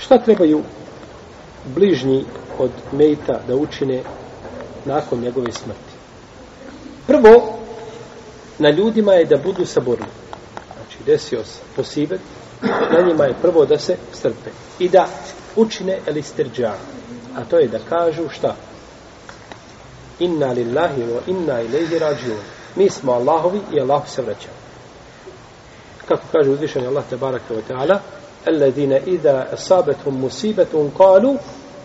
Šta trebaju bližnji od mejta da učine nakon njegove smrti? Prvo, na ljudima je da budu saborni. Znači, desio se posibet, na njima je prvo da se strpe. I da učine elistirđa. A to je da kažu šta? Inna lillahi wa inna ilaihi rađiun. Mi smo Allahovi i Allahu se vraćamo. Kako kaže uzvišenje Allah te baraka wa ta'ala, الذين إذا أصابتهم مصيبة قالوا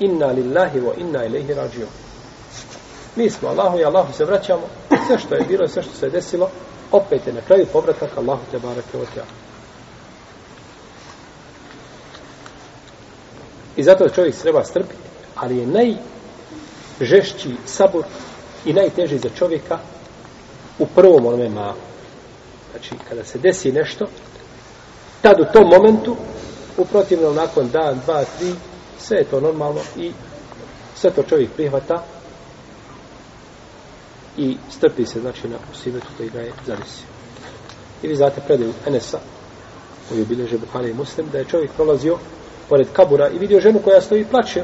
إنا لله وإنا إليه راجعون Mi smo Allahu i Allahu se vraćamo. Sve što je bilo, sve što se desilo, opet je na kraju povratak Allahu te barake od I zato čovjek treba strpiti, ali je najžešći sabor i najteži za čovjeka u prvom onome malu. Znači, kada se desi nešto, tad u tom momentu U protivnom, nakon dan, dva, tri, sve je to normalno i sve to čovjek prihvata i strpi se, znači, na usivetu koji ga je zavisio. I vi znate predaju Enesa, koji je bilježe Buhari i Muslim, da je čovjek prolazio pored kabura i vidio ženu koja stoji i plaće.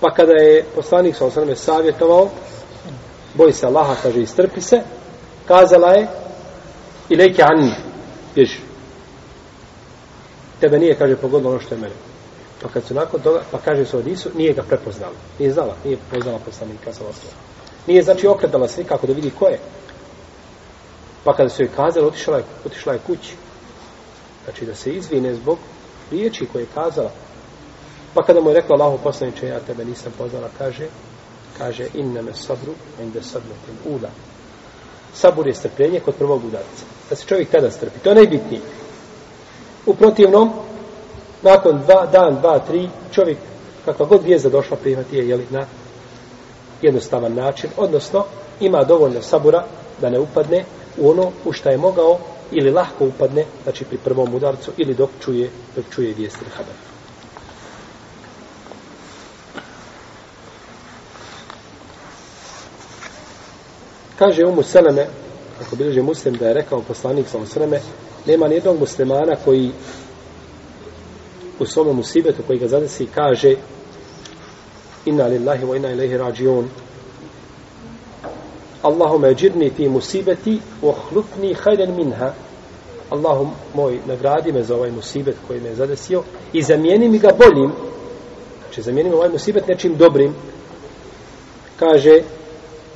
Pa kada je poslanik sa osrame savjetovao, boj se Allaha, kaže, istrpi se, kazala je, i anni, bježi. Tebe nije, kaže, pogodilo ono što je mene. Pa kad su nakon toga, pa kaže su Odisu, nije ga prepoznala. Nije znala, nije prepoznala poslanika sa osnovom. Nije, znači, okretala se nikako da vidi ko je. Pa kada su joj kazali, otišla je, otišla je kući. Znači, da se izvine zbog riječi koje je kazala. Pa kada mu je rekla Allaho poslaniče, ja tebe nisam poznala, kaže, kaže, inna me sabru, inde sabrutim uda. Sabur je strpljenje kod prvog udarca da se čovjek tada strpi. To je najbitnije. U protivnom, nakon dva, dan, dva, tri, čovjek, kakva god vijezda došla, prihvati je, jeli, na jednostavan način, odnosno, ima dovoljno sabura da ne upadne u ono u šta je mogao ili lahko upadne, znači pri prvom udarcu, ili dok čuje, dok čuje vijest ili. Kaže Umu Seleme, ako bilježe muslim da je rekao poslanik sa osreme, nema nijednog muslimana koji u svome musibetu koji ga zadesi kaže inna lillahi wa inna ilaihi rađion Allahume džirni fi musibeti wa hajden minha. Allahum moj nagradi me za ovaj musibet koji me je zadesio i zamijeni mi ga boljim. Znači zamijeni mi ovaj musibet nečim dobrim. Kaže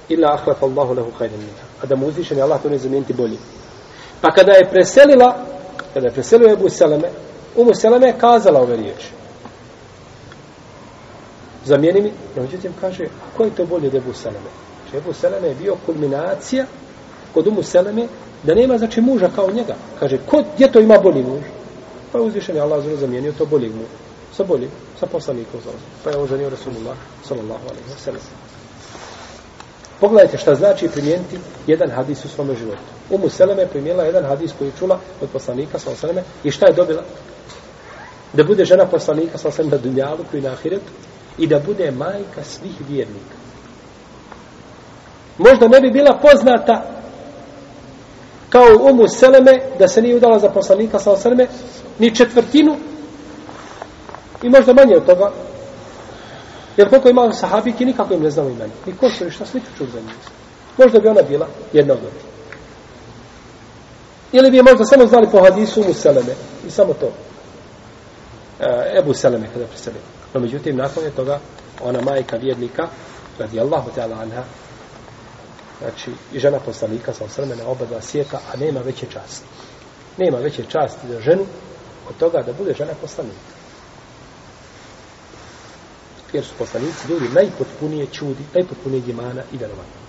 illa ahlaf Allahu lahu hajden minha a da mu uzvišen Allah to ne zamijeniti bolje. Pa kada je preselila, kada je preselila Ebu Seleme, Umu Seleme je kazala ove riječi. Zamijeni mi, no međutim kaže, ko je to bolje od Ebu Seleme? Če Ebu Seleme je bio kulminacija kod Umu Seleme, da nema znači muža kao njega. Kaže, ko, gdje to ima bolji muž? Pa je uzvišen Allah zelo zamijenio to boljeg muža. Sa boljim, sa poslanikom. Pa je oženio Rasulullah, sallallahu alaihi wa sallam. Pogledajte šta znači primijeniti jedan hadis u svome životu. Umu Seleme je primijenila jedan hadis koji je čula od poslanika sa Seleme i šta je dobila? Da bude žena poslanika sa Seleme na dunjalu koji na ahiretu i da bude majka svih vjernika. Možda ne bi bila poznata kao Umu Seleme da se nije udala za poslanika sa Seleme ni četvrtinu i možda manje od toga Jer koliko ima sahabiki, nikako im ne znamo imena. Ni ko su, šta sliču čuli za njih. Možda bi ona bila jedna od njih. Ili bi je možda samo znali po hadisu mu Seleme. I samo to. E, Ebu Seleme kada preselio. No međutim, nakon je toga, ona majka vjernika, radi Allahu ta'ala anha, znači, i žena poslanika sa osrme na oba dva svijeta, a nema veće časti. Nema veće časti za ženu od toga da bude žena poslanika jer su poslanici ljudi najpotpunije čudi, najpotpunije imana i darovanja.